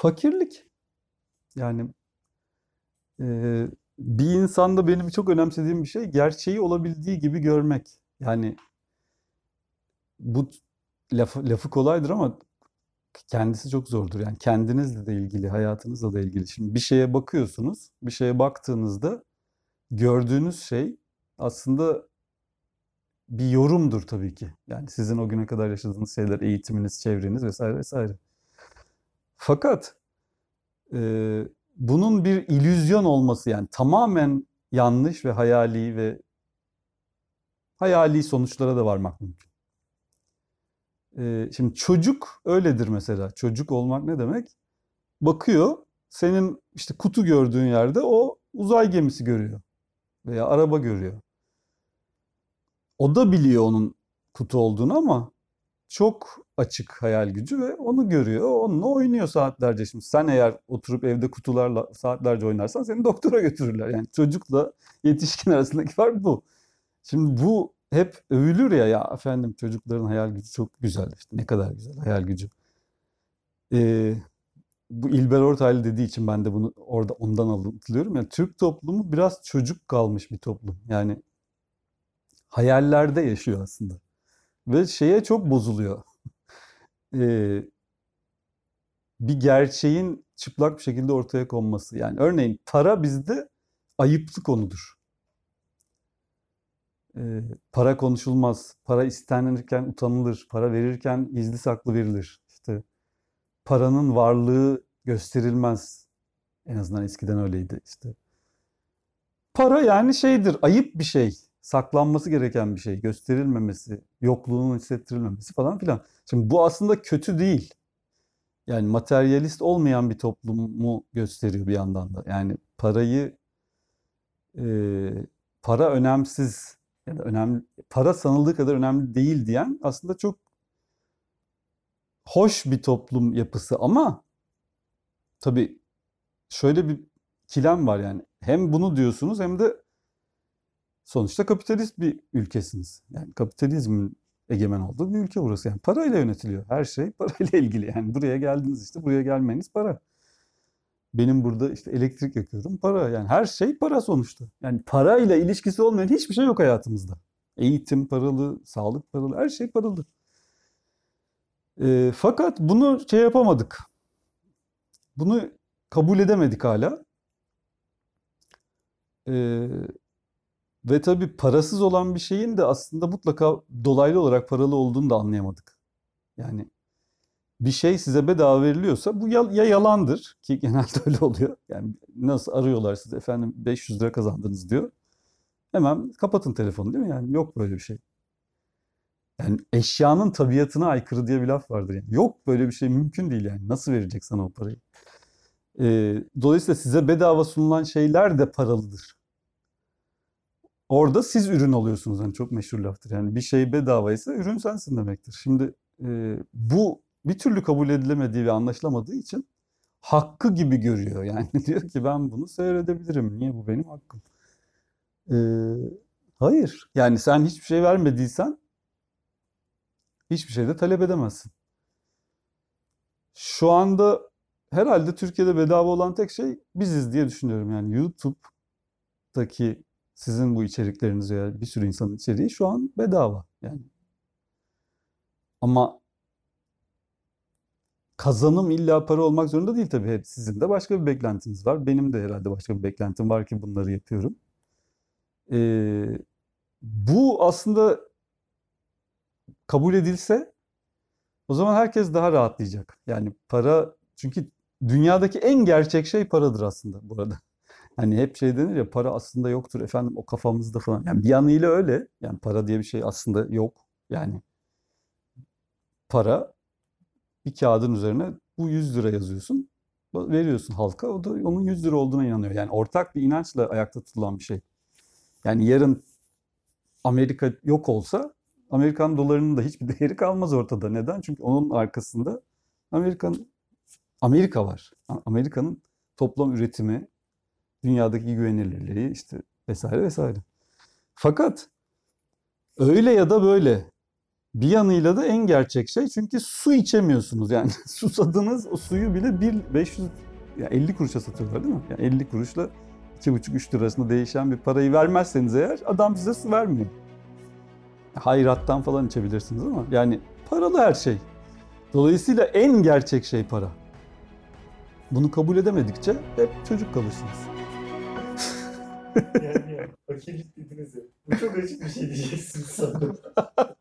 Fakirlik. Yani e, bir insanda benim çok önemsediğim bir şey gerçeği olabildiği gibi görmek. Yani bu lafı, lafı kolaydır ama kendisi çok zordur. Yani kendinizle de ilgili, hayatınızla da ilgili. Şimdi bir şeye bakıyorsunuz, bir şeye baktığınızda gördüğünüz şey aslında bir yorumdur tabii ki. Yani sizin o güne kadar yaşadığınız şeyler, eğitiminiz, çevreniz vesaire vesaire. Fakat e, bunun bir illüzyon olması yani tamamen yanlış ve hayali ve hayali sonuçlara da varmak mümkün. E, şimdi çocuk öyledir mesela. Çocuk olmak ne demek? Bakıyor, senin işte kutu gördüğün yerde o uzay gemisi görüyor veya araba görüyor. O da biliyor onun kutu olduğunu ama çok açık hayal gücü ve onu görüyor. Onunla oynuyor saatlerce. Şimdi sen eğer oturup evde kutularla saatlerce oynarsan seni doktora götürürler. Yani çocukla yetişkin arasındaki fark bu. Şimdi bu hep övülür ya ya efendim çocukların hayal gücü çok güzel işte ne kadar güzel hayal gücü. Ee, bu İlber Ortaylı dediği için ben de bunu orada ondan alıntılıyorum. Yani Türk toplumu biraz çocuk kalmış bir toplum. Yani hayallerde yaşıyor aslında. Ve şeye çok bozuluyor. Ee, bir gerçeğin çıplak bir şekilde ortaya konması. Yani örneğin para bizde ayıplı konudur. Ee, para konuşulmaz. Para istenirken utanılır. Para verirken gizli saklı verilir. İşte paranın varlığı gösterilmez. En azından eskiden öyleydi işte. Para yani şeydir, ayıp bir şey saklanması gereken bir şey. Gösterilmemesi, yokluğunun hissettirilmemesi falan filan. Şimdi bu aslında kötü değil. Yani materyalist olmayan bir toplumu gösteriyor bir yandan da. Yani parayı e, para önemsiz ya da önemli para sanıldığı kadar önemli değil diyen aslında çok hoş bir toplum yapısı ama tabii şöyle bir kilem var yani. Hem bunu diyorsunuz hem de sonuçta kapitalist bir ülkesiniz. Yani kapitalizmin egemen olduğu bir ülke burası. Yani parayla yönetiliyor. Her şey parayla ilgili. Yani buraya geldiniz işte buraya gelmeniz para. Benim burada işte elektrik yakıyorum para. Yani her şey para sonuçta. Yani parayla ilişkisi olmayan hiçbir şey yok hayatımızda. Eğitim paralı, sağlık paralı, her şey paralı. E, fakat bunu şey yapamadık. Bunu kabul edemedik hala. E, ve tabii parasız olan bir şeyin de aslında mutlaka dolaylı olarak paralı olduğunu da anlayamadık. Yani bir şey size bedava veriliyorsa bu ya, ya yalandır ki genelde öyle oluyor. Yani nasıl arıyorlar size efendim 500 lira kazandınız diyor. Hemen kapatın telefonu değil mi? Yani yok böyle bir şey. Yani eşyanın tabiatına aykırı diye bir laf vardır. Yani yok böyle bir şey mümkün değil yani. Nasıl verecek sana o parayı? Ee, dolayısıyla size bedava sunulan şeyler de paralıdır. Orada siz ürün oluyorsunuz. Yani çok meşhur laftır. Yani bir şey bedavaysa ürün sensin demektir. Şimdi e, bu bir türlü kabul edilemediği ve anlaşılamadığı için hakkı gibi görüyor. Yani diyor ki ben bunu seyredebilirim. Niye bu benim hakkım? Ee, hayır. Yani sen hiçbir şey vermediysen hiçbir şey de talep edemezsin. Şu anda herhalde Türkiye'de bedava olan tek şey biziz diye düşünüyorum. Yani YouTube'daki sizin bu içerikleriniz veya bir sürü insanın içeriği şu an bedava. Yani ama kazanım illa para olmak zorunda değil tabii. Sizin de başka bir beklentiniz var. Benim de herhalde başka bir beklentim var ki bunları yapıyorum. Ee, bu aslında kabul edilse o zaman herkes daha rahatlayacak. Yani para çünkü dünyadaki en gerçek şey paradır aslında bu arada. Hani hep şey denir ya para aslında yoktur efendim o kafamızda falan. Yani bir yanıyla öyle. Yani para diye bir şey aslında yok. Yani para bir kağıdın üzerine bu 100 lira yazıyorsun. Veriyorsun halka. O da onun 100 lira olduğuna inanıyor. Yani ortak bir inançla ayakta tutulan bir şey. Yani yarın Amerika yok olsa Amerikan dolarının da hiçbir değeri kalmaz ortada. Neden? Çünkü onun arkasında Amerikan Amerika var. Amerika'nın toplam üretimi, dünyadaki güvenilirliği işte vesaire vesaire. Fakat öyle ya da böyle Bir yanıyla da en gerçek şey çünkü su içemiyorsunuz yani susadınız o suyu bile bir 500 ya 50 kuruşa satıyorlar değil mi? Yani 50 kuruşla 2,5-3 lirasında değişen bir parayı vermezseniz eğer adam size su vermiyor. Hayrattan falan içebilirsiniz ama yani paralı her şey. Dolayısıyla en gerçek şey para. Bunu kabul edemedikçe hep çocuk kalırsınız. Yani ya, fakirlik dediniz ya. Bu çok açık bir şey diyeceksiniz sandım.